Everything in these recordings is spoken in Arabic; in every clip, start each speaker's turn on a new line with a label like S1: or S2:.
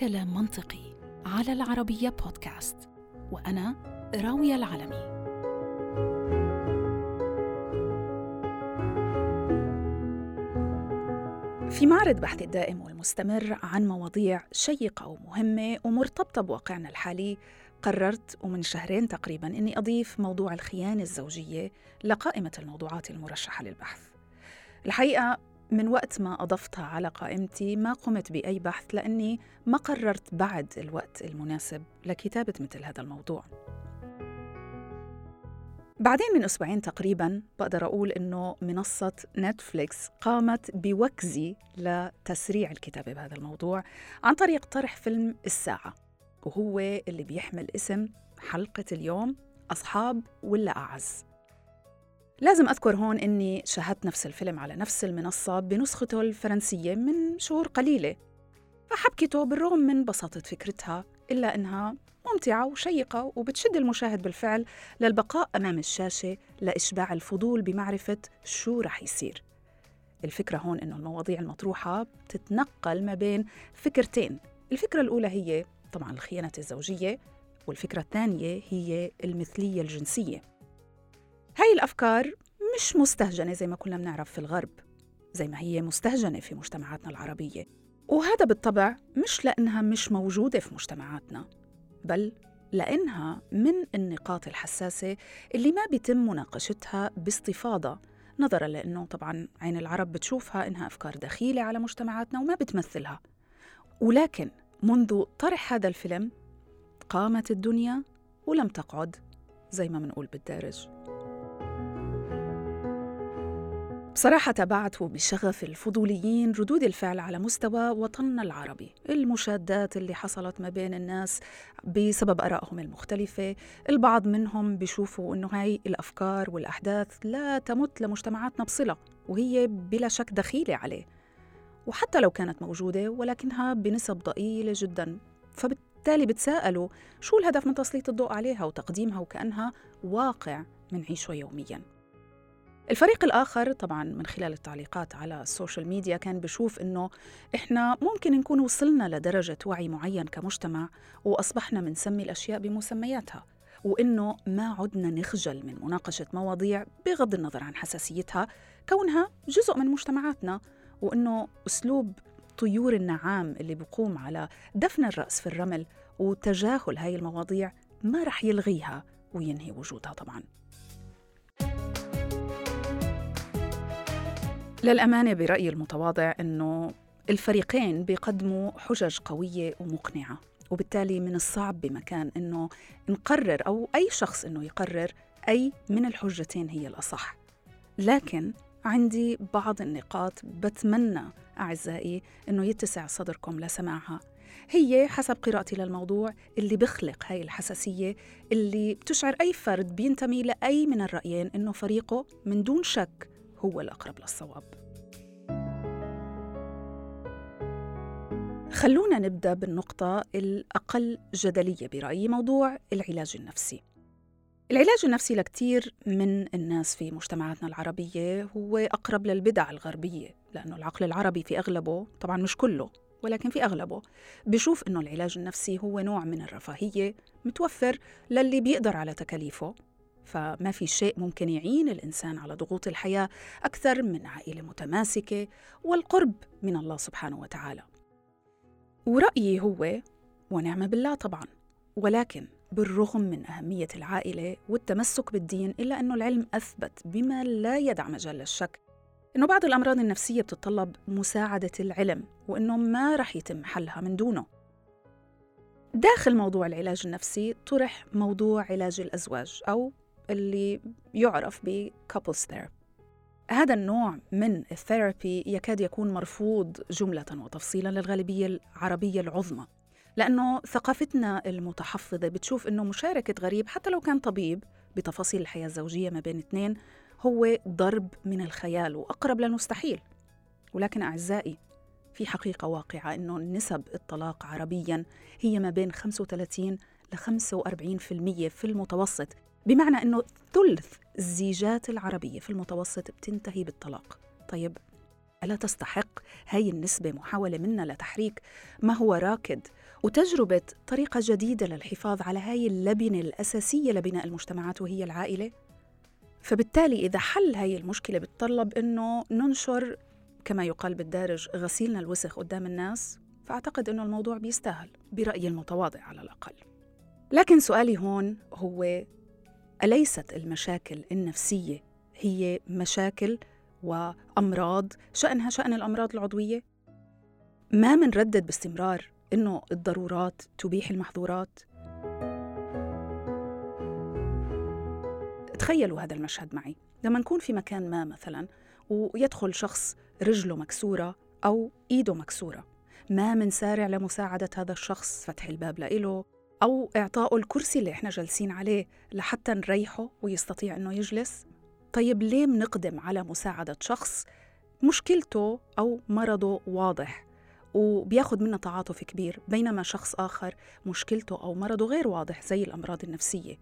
S1: كلام منطقي على العربية بودكاست وأنا راوية العلمي. في معرض بحثي الدائم والمستمر عن مواضيع شيقة ومهمة ومرتبطة بواقعنا الحالي قررت ومن شهرين تقريبا أني أضيف موضوع الخيانة الزوجية لقائمة الموضوعات المرشحة للبحث. الحقيقة من وقت ما أضفتها على قائمتي ما قمت بأي بحث لأني ما قررت بعد الوقت المناسب لكتابة مثل هذا الموضوع. بعدين من أسبوعين تقريبا بقدر أقول إنه منصة نتفليكس قامت بوكزي لتسريع الكتابة بهذا الموضوع عن طريق طرح فيلم الساعة وهو اللي بيحمل اسم حلقة اليوم أصحاب ولا أعز. لازم أذكر هون إني شاهدت نفس الفيلم على نفس المنصة بنسخته الفرنسية من شهور قليلة فحبكته بالرغم من بساطة فكرتها إلا إنها ممتعة وشيقة وبتشد المشاهد بالفعل للبقاء أمام الشاشة لإشباع الفضول بمعرفة شو رح يصير. الفكرة هون إنه المواضيع المطروحة بتتنقل ما بين فكرتين الفكرة الأولى هي طبعا الخيانة الزوجية والفكرة الثانية هي المثلية الجنسية. هاي الأفكار مش مستهجنة زي ما كنا بنعرف في الغرب زي ما هي مستهجنة في مجتمعاتنا العربية. وهذا بالطبع مش لأنها مش موجودة في مجتمعاتنا بل لأنها من النقاط الحساسة اللي ما بيتم مناقشتها باستفاضة نظرا لأنه طبعا عين العرب بتشوفها إنها أفكار دخيلة على مجتمعاتنا وما بتمثلها. ولكن منذ طرح هذا الفيلم قامت الدنيا ولم تقعد زي ما منقول بالدارج. بصراحة تابعت بشغف الفضوليين ردود الفعل على مستوى وطننا العربي. المشادات اللي حصلت ما بين الناس بسبب آرائهم المختلفة البعض منهم بيشوفوا أنه هاي الأفكار والأحداث لا تمت لمجتمعاتنا بصلة وهي بلا شك دخيلة عليه. وحتى لو كانت موجودة ولكنها بنسب ضئيلة جدا. فبالتالي بتساءلوا شو الهدف من تسليط الضوء عليها وتقديمها وكأنها واقع منعيشه يومياً؟ الفريق الآخر طبعا من خلال التعليقات على social media كان بشوف إنه إحنا ممكن نكون وصلنا لدرجة وعي معين كمجتمع وأصبحنا بنسمي الأشياء بمسمياتها وإنه ما عدنا نخجل من مناقشة مواضيع بغض النظر عن حساسيتها كونها جزء من مجتمعاتنا وإنه أسلوب طيور النعام اللي بقوم على دفن الرأس في الرمل وتجاهل هاي المواضيع ما رح يلغيها وينهي وجودها طبعاً. للأمانة برأيي المتواضع أنه الفريقين بيقدموا حجج قوية ومقنعة وبالتالي من الصعب بمكان أنه نقرر أو أي شخص أنه يقرر أي من الحجتين هي الأصح. لكن عندي بعض النقاط بتمنى أعزائي أنه يتسع صدركم لسماعها. هي حسب قراءتي للموضوع اللي بخلق هاي الحساسية اللي بتشعر أي فرد بينتمي لأي من الرأيين أنه فريقه من دون شك هو الأقرب للصواب. خلونا نبدأ بالنقطة الأقل جدلية برأيي موضوع العلاج النفسي. العلاج النفسي لكثير من الناس في مجتمعاتنا العربية هو أقرب للبدع الغربية لأنه العقل العربي في أغلبه طبعا مش كله ولكن في أغلبه بشوف أنه العلاج النفسي هو نوع من الرفاهية متوفر للي بيقدر على تكاليفه فما في شيء ممكن يعين الإنسان على ضغوط الحياة أكثر من عائلة متماسكة والقرب من الله سبحانه وتعالى. ورأيي هو ونعم بالله طبعا ولكن بالرغم من أهمية العائلة والتمسك بالدين إلا أنه العلم أثبت بما لا يدع مجال للشك إنه بعض الأمراض النفسية بتتطلب مساعدة العلم وإنه ما رح يتم حلها من دونه. داخل موضوع العلاج النفسي طرح موضوع علاج الأزواج أو اللي يعرف ب couples therapy هذا النوع من الثيرابي يكاد يكون مرفوض جملة وتفصيلا للغالبية العربية العظمى لأنه ثقافتنا المتحفظة بتشوف أنه مشاركة غريب حتى لو كان طبيب بتفاصيل الحياة الزوجية ما بين اثنين هو ضرب من الخيال وأقرب للمستحيل. ولكن أعزائي في حقيقة واقعة أنه نسب الطلاق عربيا هي ما بين 35 ل 45% في المتوسط بمعنى أنه ثلث الزيجات العربية في المتوسط بتنتهي بالطلاق. طيب ألا تستحق هاي النسبة محاولة منا لتحريك ما هو راكد وتجربة طريقة جديدة للحفاظ على هاي اللبنة الأساسية لبناء المجتمعات وهي العائلة؟ فبالتالي إذا حل هاي المشكلة بتطلب إنه ننشر كما يقال بالدارج غسيلنا الوسخ قدام الناس فأعتقد إنه الموضوع بيستاهل برأيي المتواضع على الأقل. لكن سؤالي هون هو أليست المشاكل النفسية هي مشاكل وأمراض شأنها شأن الأمراض العضوية؟ ما منردد باستمرار إنه الضرورات تبيح المحظورات؟ تخيلوا هذا المشهد معي لما نكون في مكان ما مثلا ويدخل شخص رجله مكسورة أو إيده مكسورة ما منسارع لمساعدة هذا الشخص فتح الباب لإله أو إعطائه الكرسي اللي إحنا جالسين عليه لحتى نريحه ويستطيع إنه يجلس؟ طيب ليه منقدم على مساعدة شخص مشكلته أو مرضه واضح وبياخد منا تعاطف كبير بينما شخص آخر مشكلته أو مرضه غير واضح زي الأمراض النفسية؟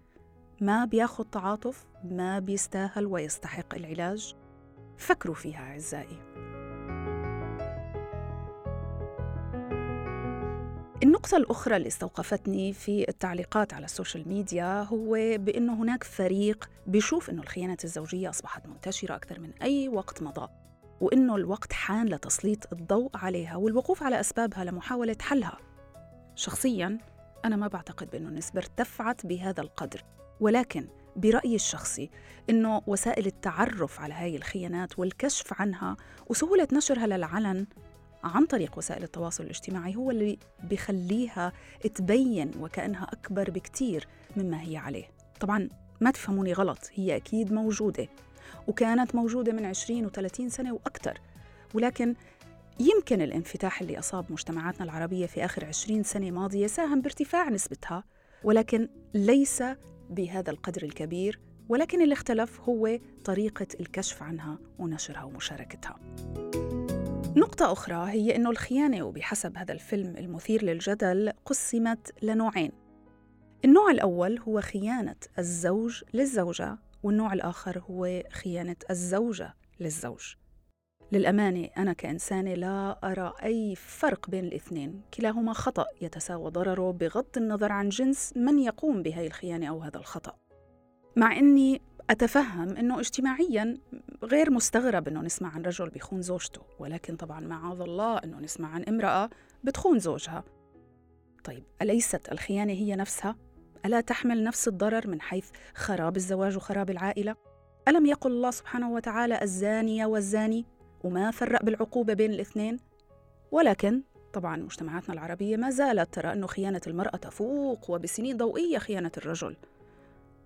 S1: ما بياخد تعاطف؟ ما بيستاهل ويستحق العلاج؟ فكروا فيها أعزائي. النقطة الأخرى اللي استوقفتني في التعليقات على السوشيال ميديا هو بأنه هناك فريق بيشوف أنه الخيانات الزوجية أصبحت منتشرة أكثر من أي وقت مضى وأنه الوقت حان لتسليط الضوء عليها والوقوف على أسبابها لمحاولة حلها. شخصياً أنا ما بعتقد بأنه النسبة ارتفعت بهذا القدر ولكن برأيي الشخصي أنه وسائل التعرف على هاي الخيانات والكشف عنها وسهولة نشرها للعلن عن طريق وسائل التواصل الاجتماعي هو اللي بخليها تبين وكأنها أكبر بكتير مما هي عليه. طبعا ما تفهموني غلط هي أكيد موجودة وكانت موجودة من 20 و30 سنة وأكثر ولكن يمكن الانفتاح اللي أصاب مجتمعاتنا العربية في آخر 20 سنة ماضية ساهم بارتفاع نسبتها ولكن ليس بهذا القدر الكبير ولكن اللي اختلف هو طريقة الكشف عنها ونشرها ومشاركتها. نقطة أخرى هي أنه الخيانة وبحسب هذا الفيلم المثير للجدل قسمت لنوعين. النوع الأول هو خيانة الزوج للزوجة والنوع الآخر هو خيانة الزوجة للزوج. للأمانة أنا كإنسانة لا أرى أي فرق بين الاثنين. كلاهما خطأ يتساوى ضرره بغض النظر عن جنس من يقوم بهذه الخيانة أو هذا الخطأ. مع أني أتفهم أنه اجتماعيا غير مستغرب أنه نسمع عن رجل بيخون زوجته ولكن طبعا معاذ الله أنه نسمع عن امرأة بتخون زوجها طيب أليست الخيانة هي نفسها؟ ألا تحمل نفس الضرر من حيث خراب الزواج وخراب العائلة؟ ألم يقل الله سبحانه وتعالى الزانية والزاني وما فرق بالعقوبة بين الاثنين؟ ولكن طبعا مجتمعاتنا العربية ما زالت ترى أنه خيانة المرأة تفوق وبسنين ضوئية خيانة الرجل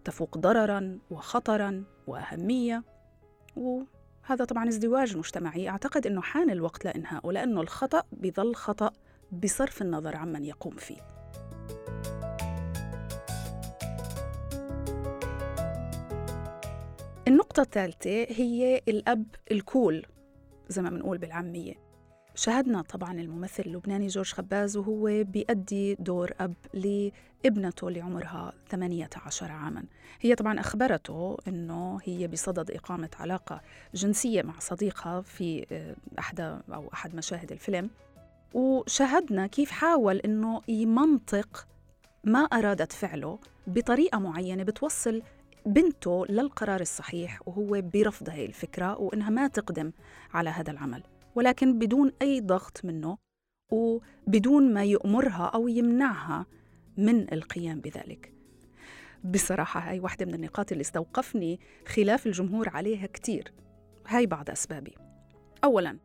S1: تفوق ضررا وخطرا وأهمية. وهذا طبعا ازدواج مجتمعي. أعتقد إنه حان الوقت لانهائه لأنه الخطأ بظل خطأ بصرف النظر عمن يقوم فيه. النقطة الثالثة هي الأب الكول زي ما بنقول بالعامية. شاهدنا طبعا الممثل اللبناني جورج خباز وهو بيأدي دور أب لابنته اللي عمرها 18 عاما. هي طبعا أخبرته أنه هي بصدد إقامة علاقة جنسية مع صديقها في آه، أحدى أو أحد مشاهد الفيلم. وشاهدنا كيف حاول أنه يمنطق ما أرادت فعله بطريقة معينة بتوصل بنته للقرار الصحيح وهو برفض هاي الفكرة وإنها ما تقدم على هذا العمل. ولكن بدون أي ضغط منه وبدون ما يأمرها أو يمنعها من القيام بذلك. بصراحة هاي واحدة من النقاط اللي استوقفني خلاف الجمهور عليها كتير. هاي بعض أسبابي. أولاً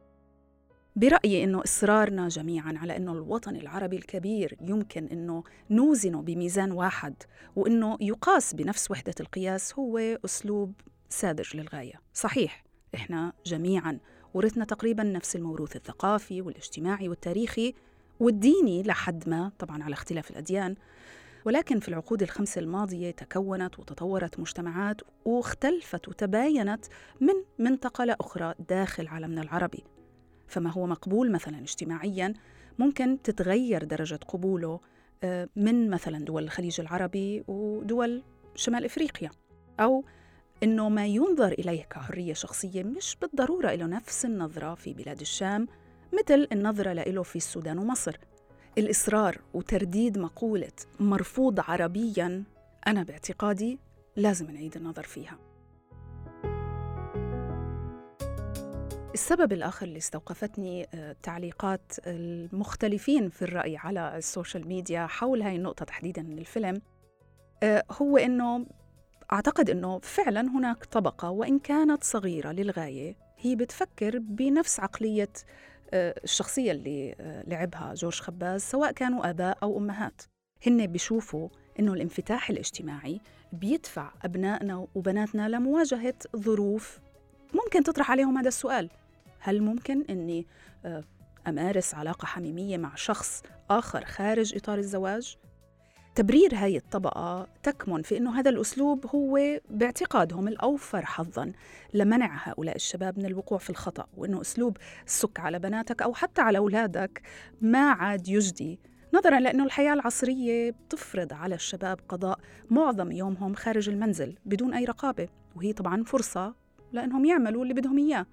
S1: برأيي أنه إصرارنا جميعا على أنه الوطن العربي الكبير يمكن أنه نوزنه بميزان واحد وأنه يقاس بنفس وحدة القياس هو أسلوب ساذج للغاية. صحيح إحنا جميعا ورثنا تقريبا نفس الموروث الثقافي والاجتماعي والتاريخي والديني لحد ما طبعا على اختلاف الأديان. ولكن في العقود الخمس الماضية تكونت وتطورت مجتمعات واختلفت وتباينت من منطقة لأخرى داخل عالمنا العربي. فما هو مقبول مثلا اجتماعيا ممكن تتغير درجة قبوله آه، من مثلا دول الخليج العربي ودول شمال إفريقيا أو إنه ما ينظر إليه كحرية شخصية مش بالضرورة له نفس النظرة في بلاد الشام مثل النظرة له في السودان ومصر. الإصرار وترديد مقولة مرفوض عربياً أنا باعتقادي لازم نعيد النظر فيها. السبب الآخر اللي استوقفتني آه، تعليقات المختلفين في الرأي على social media حول هاي النقطة تحديداً من الفيلم آه، هو إنه أعتقد أنه فعلا هناك طبقة وإن كانت صغيرة للغاية هي بتفكر بنفس عقلية آه، الشخصية اللي لعبها جورج خباز سواء كانوا آباء أو أمهات هن بيشوفوا أنه الانفتاح الاجتماعي بيدفع أبنائنا وبناتنا لمواجهة ظروف ممكن تطرح عليهم هذا السؤال هل ممكن أني آه، أمارس علاقة حميمية مع شخص آخر خارج إطار الزواج؟ تبرير هاي الطبقة تكمن في أنه هذا الأسلوب هو باعتقادهم الأوفر حظاً لمنع هؤلاء الشباب من الوقوع في الخطأ وأنه أسلوب سك على بناتك أو حتى على أولادك ما عاد يجدي. نظرا لأنه الحياة العصرية بتفرض على الشباب قضاء معظم يومهم خارج المنزل بدون أي رقابة وهي طبعا فرصة لأنهم يعملوا اللي بدهم إياه.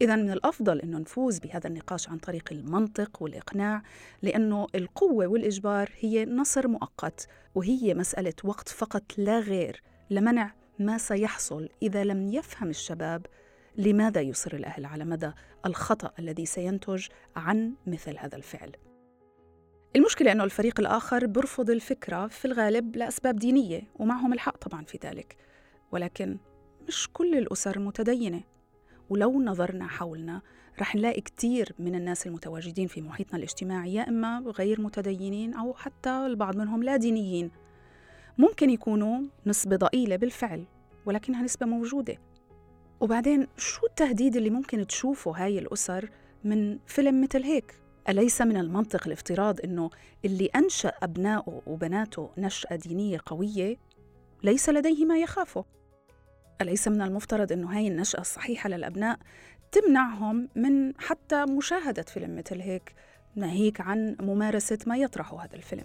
S1: إذا من الأفضل أنه نفوز بهذا النقاش عن طريق المنطق والإقناع لأنه القوة والإجبار هي نصر مؤقت وهي مسألة وقت فقط لا غير لمنع ما سيحصل إذا لم يفهم الشباب لماذا يصر الأهل على مدى الخطأ الذي سينتج عن مثل هذا الفعل. المشكلة أنه الفريق الآخر برفض الفكرة في الغالب لأسباب دينية ومعهم الحق طبعا في ذلك ولكن مش كل الأسر متدينة. ولو نظرنا حولنا رح نلاقي كتير من الناس المتواجدين في محيطنا الاجتماعي يا إما غير متدينين أو حتى البعض منهم لا دينيين. ممكن يكونوا نسبة ضئيلة بالفعل ولكنها نسبة موجودة. وبعدين شو التهديد اللي ممكن تشوفه هاي الأسر من فيلم مثل هيك؟ أليس من المنطق الافتراض أنه اللي أنشأ أبنائه وبناته نشأة دينية قوية ليس لديه ما يخافه؟ أليس من المفترض أنه هاي النشأة الصحيحة للأبناء تمنعهم من حتى مشاهدة فيلم مثل هيك ناهيك عن ممارسة ما يطرحه هذا الفيلم.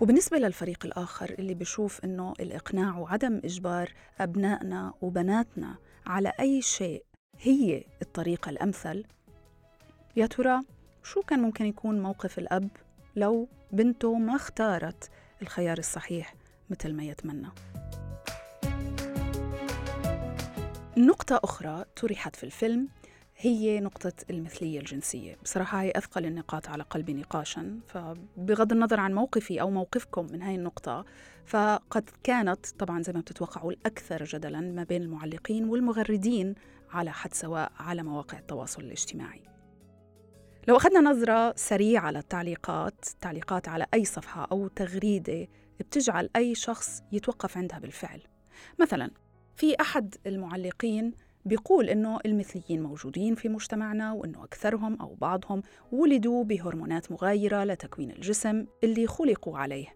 S1: وبالنسبة للفريق الآخر اللي بشوف إنه الإقناع وعدم إجبار أبنائنا وبناتنا على أي شيء هي الطريقة الأمثل يا ترى شو كان ممكن يكون موقف الأب لو بنته ما اختارت الخيار الصحيح مثل ما يتمنى. نقطة أخرى طرحت في الفيلم هي نقطة المثلية الجنسية. بصراحة هي أثقل النقاط على قلبي نقاشا فبغض النظر عن موقفي أو موقفكم من هاي النقطة فقد كانت طبعا زي ما بتتوقعوا الأكثر جدلا ما بين المعلقين والمغردين على حد سواء على مواقع التواصل الاجتماعي. لو أخذنا نظرة سريعة على التعليقات تعليقات على أي صفحة أو تغريدة بتجعل أي شخص يتوقف عندها بالفعل. مثلا في أحد المعلقين بيقول إنه المثليين موجودين في مجتمعنا وإنه أكثرهم أو بعضهم ولدوا بهرمونات مغايرة لتكوين الجسم اللي خلقوا عليه.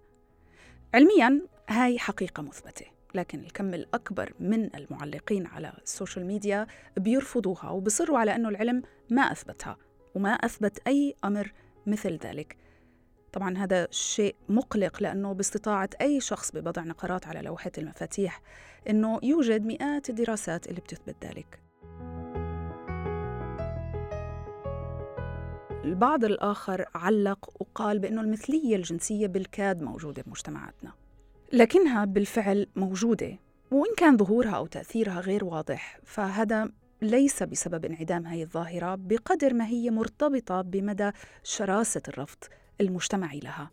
S1: علمياً هاي حقيقة مثبتة لكن الكم الأكبر من المعلقين على social media بيرفضوها وبصروا على أنه العلم ما أثبتها. وما أثبت أي أمر مثل ذلك. طبعا هذا شيء مقلق لأنه باستطاعة أي شخص بوضع نقرات على لوحة المفاتيح أنه يوجد مئات الدراسات اللي بتثبت ذلك. البعض الآخر علق وقال بأنه المثلية الجنسية بالكاد موجودة بمجتمعاتنا. لكنها بالفعل موجودة وإن كان ظهورها أو تأثيرها غير واضح فهذا ليس بسبب انعدام هذه الظاهرة بقدر ما هي مرتبطة بمدى شراسة الرفض المجتمعي لها.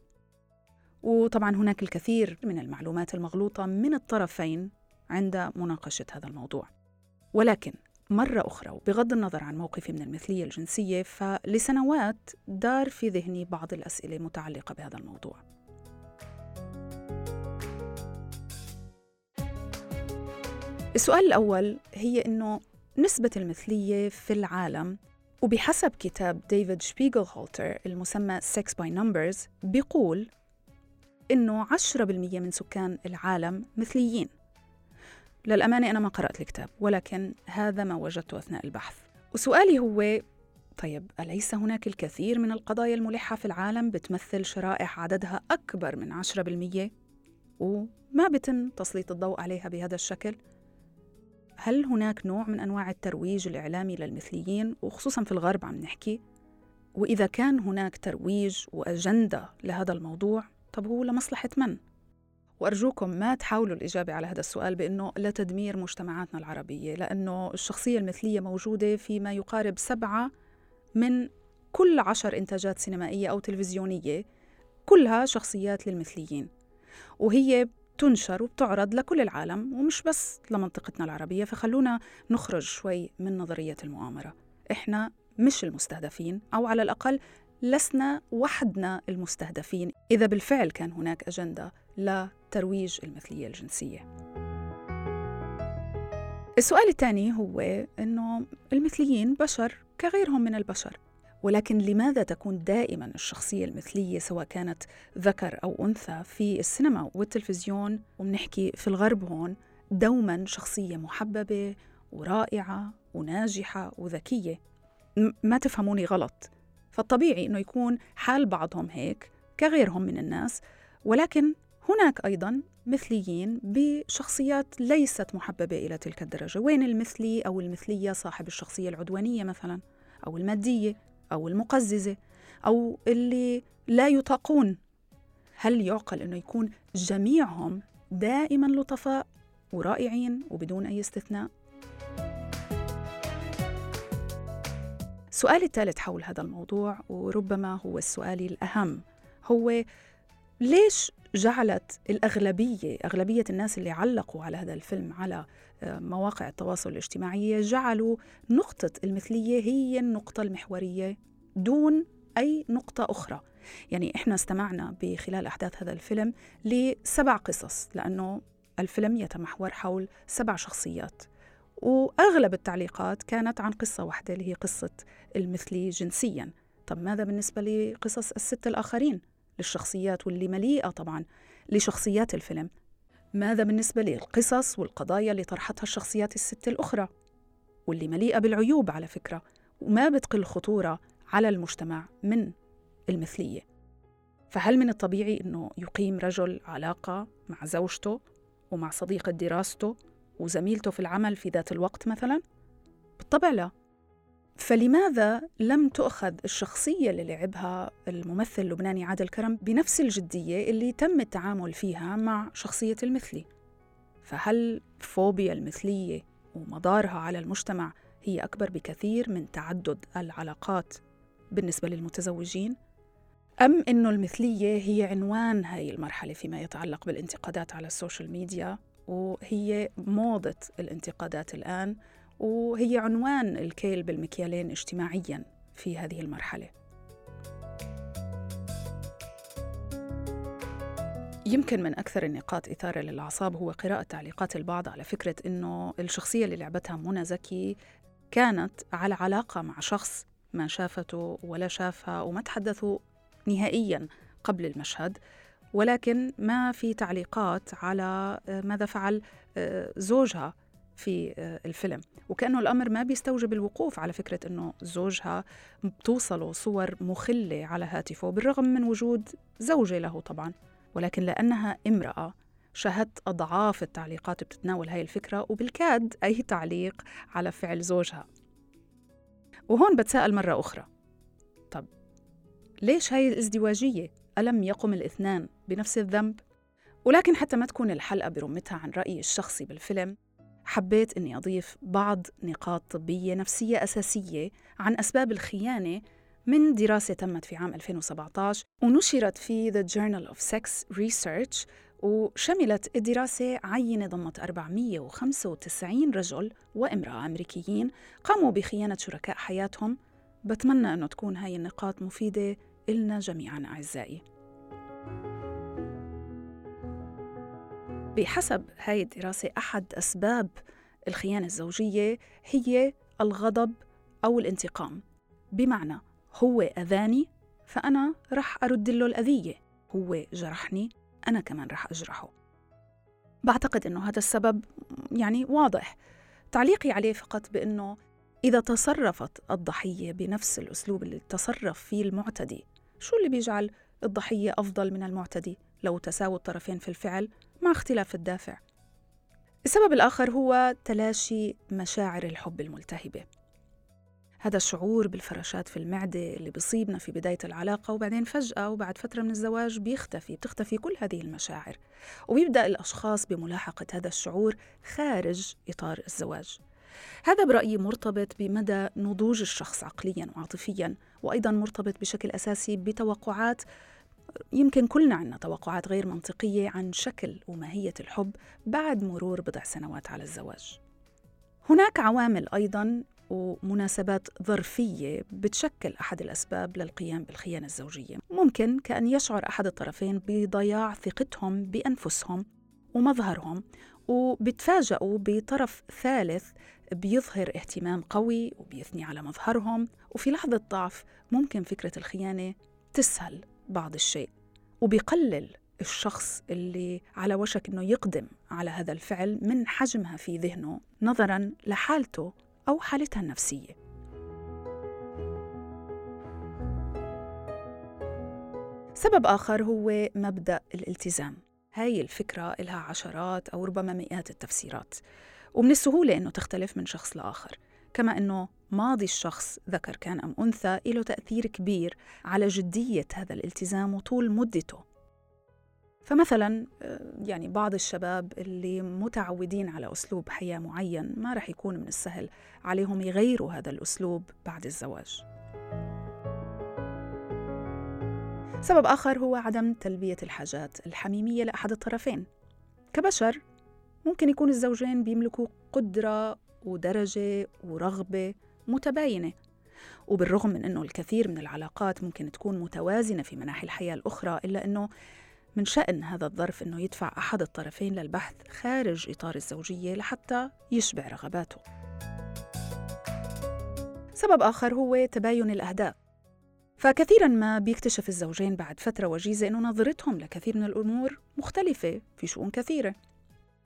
S1: وطبعا هناك الكثير من المعلومات المغلوطة من الطرفين عند مناقشة هذا الموضوع. ولكن مرة أخرى وبغض النظر عن موقفي من المثلية الجنسية فلسنوات دار في ذهني بعض الأسئلة متعلقة بهذا الموضوع. السؤال الأول هي إنه نسبة المثلية في العالم وبحسب كتاب ديفيد شبيغل هولتر المسمى Sex by Numbers بيقول إنه 10% من سكان العالم مثليين. للأمانة أنا ما قرأت الكتاب ولكن هذا ما وجدته أثناء البحث. وسؤالي هو طيب أليس هناك الكثير من القضايا الملحة في العالم بتمثل شرائح عددها أكبر من 10% وما بتم تسليط الضوء عليها بهذا الشكل؟ هل هناك نوع من أنواع الترويج الإعلامي للمثليين وخصوصا في الغرب عم نحكي وإذا كان هناك ترويج وأجندة لهذا الموضوع طب هو لمصلحة من؟ وأرجوكم ما تحاولوا الإجابة على هذا السؤال بأنه لتدمير مجتمعاتنا العربية لأنه الشخصية المثلية موجودة في ما يقارب سبعة من كل عشر إنتاجات سينمائية أو تلفزيونية كلها شخصيات للمثليين وهي تنشر وبتعرض لكل العالم ومش بس لمنطقتنا العربية فخلونا نخرج شوي من نظرية المؤامرة. إحنا مش المستهدفين أو على الأقل لسنا وحدنا المستهدفين. إذا بالفعل كان هناك أجندة لترويج المثلية الجنسية. السؤال الثاني هو أنه المثليين بشر كغيرهم من البشر. ولكن لماذا تكون دائما الشخصية المثلية سواء كانت ذكر أو أنثى في السينما والتلفزيون؟ وبنحكي في الغرب هون دوما شخصية محببة ورائعة وناجحة وذكية. ما تفهموني غلط. فالطبيعي أنه يكون حال بعضهم هيك كغيرهم من الناس ولكن هناك أيضا مثليين بشخصيات ليست محببة إلى تلك الدرجة. وين المثلي أو المثلية صاحب الشخصية العدوانية مثلا أو المادية؟ أو المقززة أو اللي لا يطاقون هل يعقل أنه يكون جميعهم دائما لطفاء ورائعين وبدون أي استثناء؟ السؤال الثالث حول هذا الموضوع وربما هو السؤال الأهم هو ليش جعلت الأغلبية أغلبية الناس اللي علقوا على هذا الفيلم على آه، مواقع التواصل الاجتماعي جعلوا نقطة المثلية هي النقطة المحورية دون أي نقطة أخرى. يعني إحنا استمعنا بخلال أحداث هذا الفيلم لسبع قصص لأنه الفيلم يتمحور حول سبع شخصيات. وأغلب التعليقات كانت عن قصة واحدة اللي هي قصة المثلي جنسيا. طب ماذا بالنسبة لقصص الست الآخرين؟ للشخصيات واللي مليئة طبعا لشخصيات الفيلم. ماذا بالنسبة للقصص والقضايا اللي طرحتها الشخصيات الست الأخرى؟ واللي مليئة بالعيوب على فكرة وما بتقل خطورة على المجتمع من المثلية. فهل من الطبيعي أنه يقيم رجل علاقة مع زوجته ومع صديقة دراسته وزميلته في العمل في ذات الوقت مثلا؟ بالطبع لا. فلماذا لم تؤخذ الشخصية اللي لعبها الممثل اللبناني عادل كرم بنفس الجدية اللي تم التعامل فيها مع شخصية المثلي؟ فهل فوبيا المثلية ومضارها على المجتمع هي أكبر بكثير من تعدد العلاقات بالنسبة للمتزوجين؟ أم أنه المثلية هي عنوان هاي المرحلة فيما يتعلق بالانتقادات على social media وهي موضة الانتقادات الآن وهي عنوان الكيل بالمكيالين اجتماعيا في هذه المرحلة. يمكن من أكثر النقاط إثارة للأعصاب هو قراءة تعليقات البعض على فكرة أنه الشخصية اللي لعبتها منى زكي كانت على علاقة مع شخص ما شافته ولا شافها وما تحدثوا نهائيا قبل المشهد ولكن ما في تعليقات على ماذا فعل آه، زوجها. في آه، الفيلم وكأنه الأمر ما بيستوجب الوقوف على فكرة أنه زوجها بتوصله صور مخلة على هاتفه بالرغم من وجود زوجة له طبعا ولكن لأنها امرأة شاهدت أضعاف التعليقات بتتناول هاي الفكرة وبالكاد أي تعليق على فعل زوجها وهون بتساءل مرة أخرى طب ليش هاي الازدواجية؟ ألم يقم الاثنان بنفس الذنب؟ ولكن حتى ما تكون الحلقة برمتها عن رأيي الشخصي بالفيلم حبيت أني أضيف بعض نقاط طبية نفسية أساسية عن أسباب الخيانة من دراسة تمت في عام 2017 ونشرت في The Journal of Sex Research وشملت الدراسة عينة ضمت 495 رجل وامرأة أمريكيين قاموا بخيانة شركاء حياتهم. بتمنى أنه تكون هاي النقاط مفيدة إلنا جميعا أعزائي. بحسب هاي الدراسة أحد أسباب الخيانة الزوجية هي الغضب أو الانتقام. بمعنى هو أذاني فأنا رح أرد له الأذية. هو جرحني أنا كمان رح أجرحه. بعتقد أنه هذا السبب يعني واضح. تعليقي عليه فقط بأنه إذا تصرفت الضحية بنفس الأسلوب اللي تصرف فيه المعتدي شو اللي بيجعل الضحية أفضل من المعتدي؟ لو تساووا الطرفين في الفعل مع اختلاف الدافع. السبب الآخر هو تلاشي مشاعر الحب الملتهبة. هذا الشعور بالفراشات في المعدة اللي بيصيبنا في بداية العلاقة وبعدين فجأة وبعد فترة من الزواج بيختفي بتختفي كل هذه المشاعر. وبيبدأ الأشخاص بملاحقة هذا الشعور خارج إطار الزواج. هذا برأيي مرتبط بمدى نضوج الشخص عقليا وعاطفيا وأيضا مرتبط بشكل أساسي بتوقعات يمكن كلنا عندنا توقعات غير منطقية عن شكل وماهية الحب بعد مرور بضع سنوات على الزواج. هناك عوامل أيضا ومناسبات ظرفية بتشكل أحد الأسباب للقيام بالخيانة الزوجية. ممكن كأن يشعر أحد الطرفين بضياع ثقتهم بأنفسهم ومظهرهم وبتفاجئوا بطرف ثالث بيظهر اهتمام قوي وبيثني على مظهرهم. وفي لحظة ضعف ممكن فكرة الخيانة تسهل بعض الشيء وبيقلل الشخص اللي على وشك إنه يقدم على هذا الفعل من حجمها في ذهنه نظرا لحالته أو حالتها النفسية. سبب آخر هو مبدأ الالتزام. هاي الفكرة لها عشرات أو ربما مئات التفسيرات ومن السهولة إنه تختلف من شخص لآخر. كما إنه ماضي الشخص ذكر كان أم أنثى له تأثير كبير على جدية هذا الالتزام وطول مدته. فمثلا آه، يعني بعض الشباب اللي متعودين على أسلوب حياة معين ما رح يكون من السهل عليهم يغيروا هذا الأسلوب بعد الزواج. سبب آخر هو عدم تلبية الحاجات الحميمية لأحد الطرفين. كبشر ممكن يكون الزوجين بيملكوا قدرة ودرجة ورغبة متباينة وبالرغم من إنه الكثير من العلاقات ممكن تكون متوازنة في مناحي الحياة الأخرى إلا إنه من شأن هذا الظرف أنه يدفع أحد الطرفين للبحث خارج إطار الزوجية لحتى يشبع رغباته. سبب آخر هو تباين الأهداف. فكثيرا ما بيكتشف الزوجين بعد فترة وجيزة أنه نظرتهم لكثير من الأمور مختلفة في شؤون كثيرة.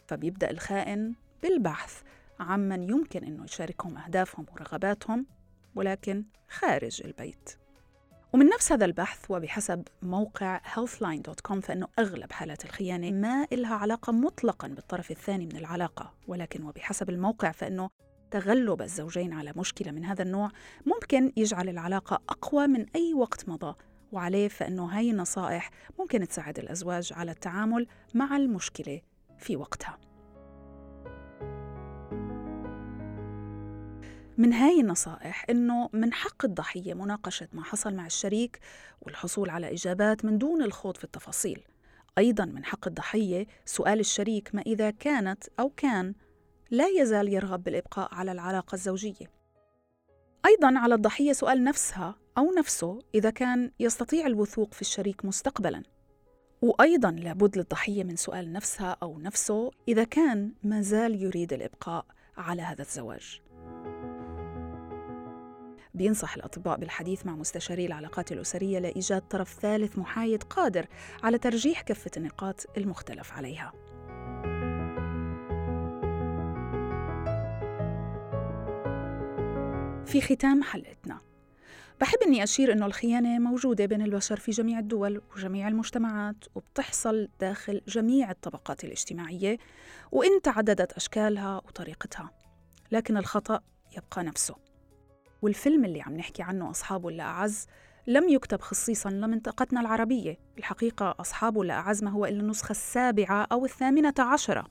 S1: فبيبدأ الخائن بالبحث عمن يمكن أنه يشاركهم أهدافهم ورغباتهم ولكن خارج البيت. ومن نفس هذا البحث وبحسب موقع healthline.com فإنه أغلب حالات الخيانة ما إلها علاقة مطلقا بالطرف الثاني من العلاقة. ولكن وبحسب الموقع فإنه تغلب الزوجين على مشكلة من هذا النوع ممكن يجعل العلاقة أقوى من أي وقت مضى. وعليه فإنه هاي النصائح ممكن تساعد الأزواج على التعامل مع المشكلة في وقتها. من هاي النصائح إنه من حق الضحية مناقشة ما حصل مع الشريك والحصول على إجابات من دون الخوض في التفاصيل. أيضا من حق الضحية سؤال الشريك ما إذا كانت أو كان لا يزال يرغب بالإبقاء على العلاقة الزوجية. أيضا على الضحية سؤال نفسها أو نفسه إذا كان يستطيع الوثوق في الشريك مستقبلا. وأيضا لابد للضحية من سؤال نفسها أو نفسه إذا كان ما زال يريد الإبقاء على هذا الزواج. بينصح الأطباء بالحديث مع مستشاري العلاقات الأسرية لإيجاد طرف ثالث محايد قادر على ترجيح كافة النقاط المختلف عليها. في ختام حلقتنا. بحب إني أشير إنه الخيانة موجودة بين البشر في جميع الدول وجميع المجتمعات وبتحصل داخل جميع الطبقات الاجتماعية وإن تعددت أشكالها وطريقتها. لكن الخطأ يبقى نفسه. والفيلم اللي عم نحكي عنه أصحابه اللي أعز لم يكتب خصيصا لمنطقتنا العربية. الحقيقة أصحابه اللي أعز ما هو إلا النسخة السابعة أو الثامنة عشرة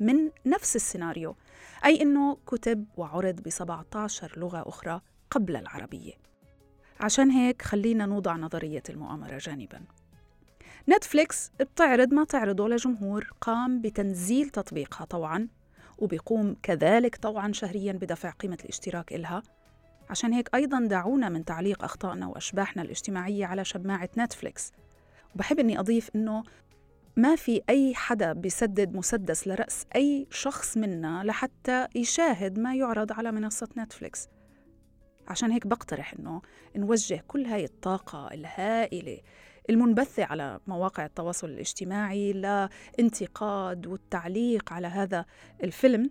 S1: من نفس السيناريو أي أنه كتب وعرض ب 17 لغة أخرى قبل العربية. عشان هيك خلينا نوضع نظرية المؤامرة جانباً. نتفليكس بتعرض ما تعرضه لجمهور قام بتنزيل تطبيقها طوعا وبيقوم كذلك طوعا شهريا بدفع قيمة الاشتراك إلها. عشان هيك أيضا دعونا من تعليق أخطائنا وأشباحنا الاجتماعية على شماعة نتفليكس. وبحب أني أضيف أنه ما في أي حدا بيسدد مسدس لرأس أي شخص منا لحتى يشاهد ما يعرض على منصة نتفليكس. عشان هيك بقترح أنه نوجه كل هاي الطاقة الهائلة المنبثة على مواقع التواصل الاجتماعي لانتقاد والتعليق على هذا الفيلم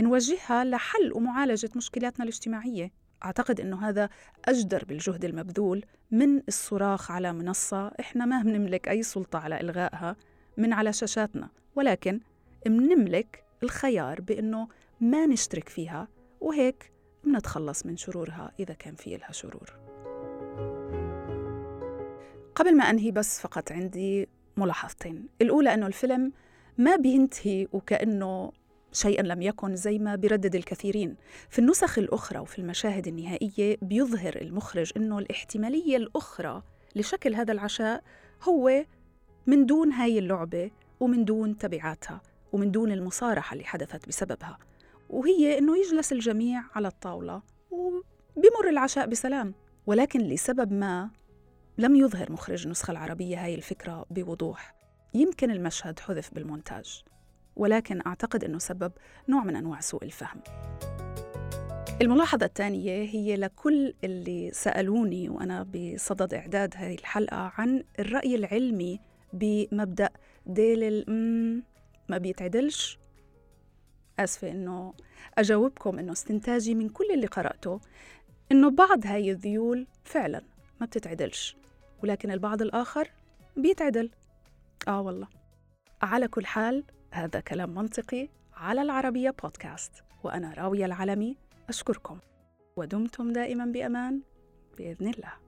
S1: نوجهها لحل ومعالجة مشكلاتنا الاجتماعية. أعتقد أنه هذا أجدر بالجهد المبذول من الصراخ على منصة إحنا ما بنملك أي سلطة على إلغائها من على شاشاتنا ولكن بنملك الخيار بأنه ما نشترك فيها وهيك بنتخلص من شرورها إذا كان في لها شرور. قبل ما أنهي بس فقط عندي ملاحظتين الأولى أنه الفيلم ما بينتهي وكأنه شيئا لم يكن زي ما بردد الكثيرين. في النسخ الأخرى وفي المشاهد النهائية بيظهر المخرج أنه الاحتمالية الأخرى لشكل هذا العشاء هو من دون هاي اللعبة ومن دون تبعاتها ومن دون المصارحة اللي حدثت بسببها. وهي أنه يجلس الجميع على الطاولة وبمر العشاء بسلام. ولكن لسبب ما لم يظهر مخرج النسخة العربية هاي الفكرة بوضوح. يمكن المشهد حذف بالمونتاج. ولكن أعتقد أنه سبب نوع من أنواع سوء الفهم. الملاحظة الثانية هي لكل اللي سألوني وأنا بصدد إعداد هذه الحلقة عن الرأي العلمي بمبدأ ديل ما بيتعدلش. آسفة إنه أجاوبكم إنه استنتاجي من كل اللي قرأته إنه بعض هاي الذيول فعلا ما بتتعدلش ولكن البعض الآخر بيتعدل. آه والله. على كل حال هذا كلام منطقي على العربية بودكاست وأنا راوية العلمي أشكركم. ودمتم دائما بأمان بإذن الله.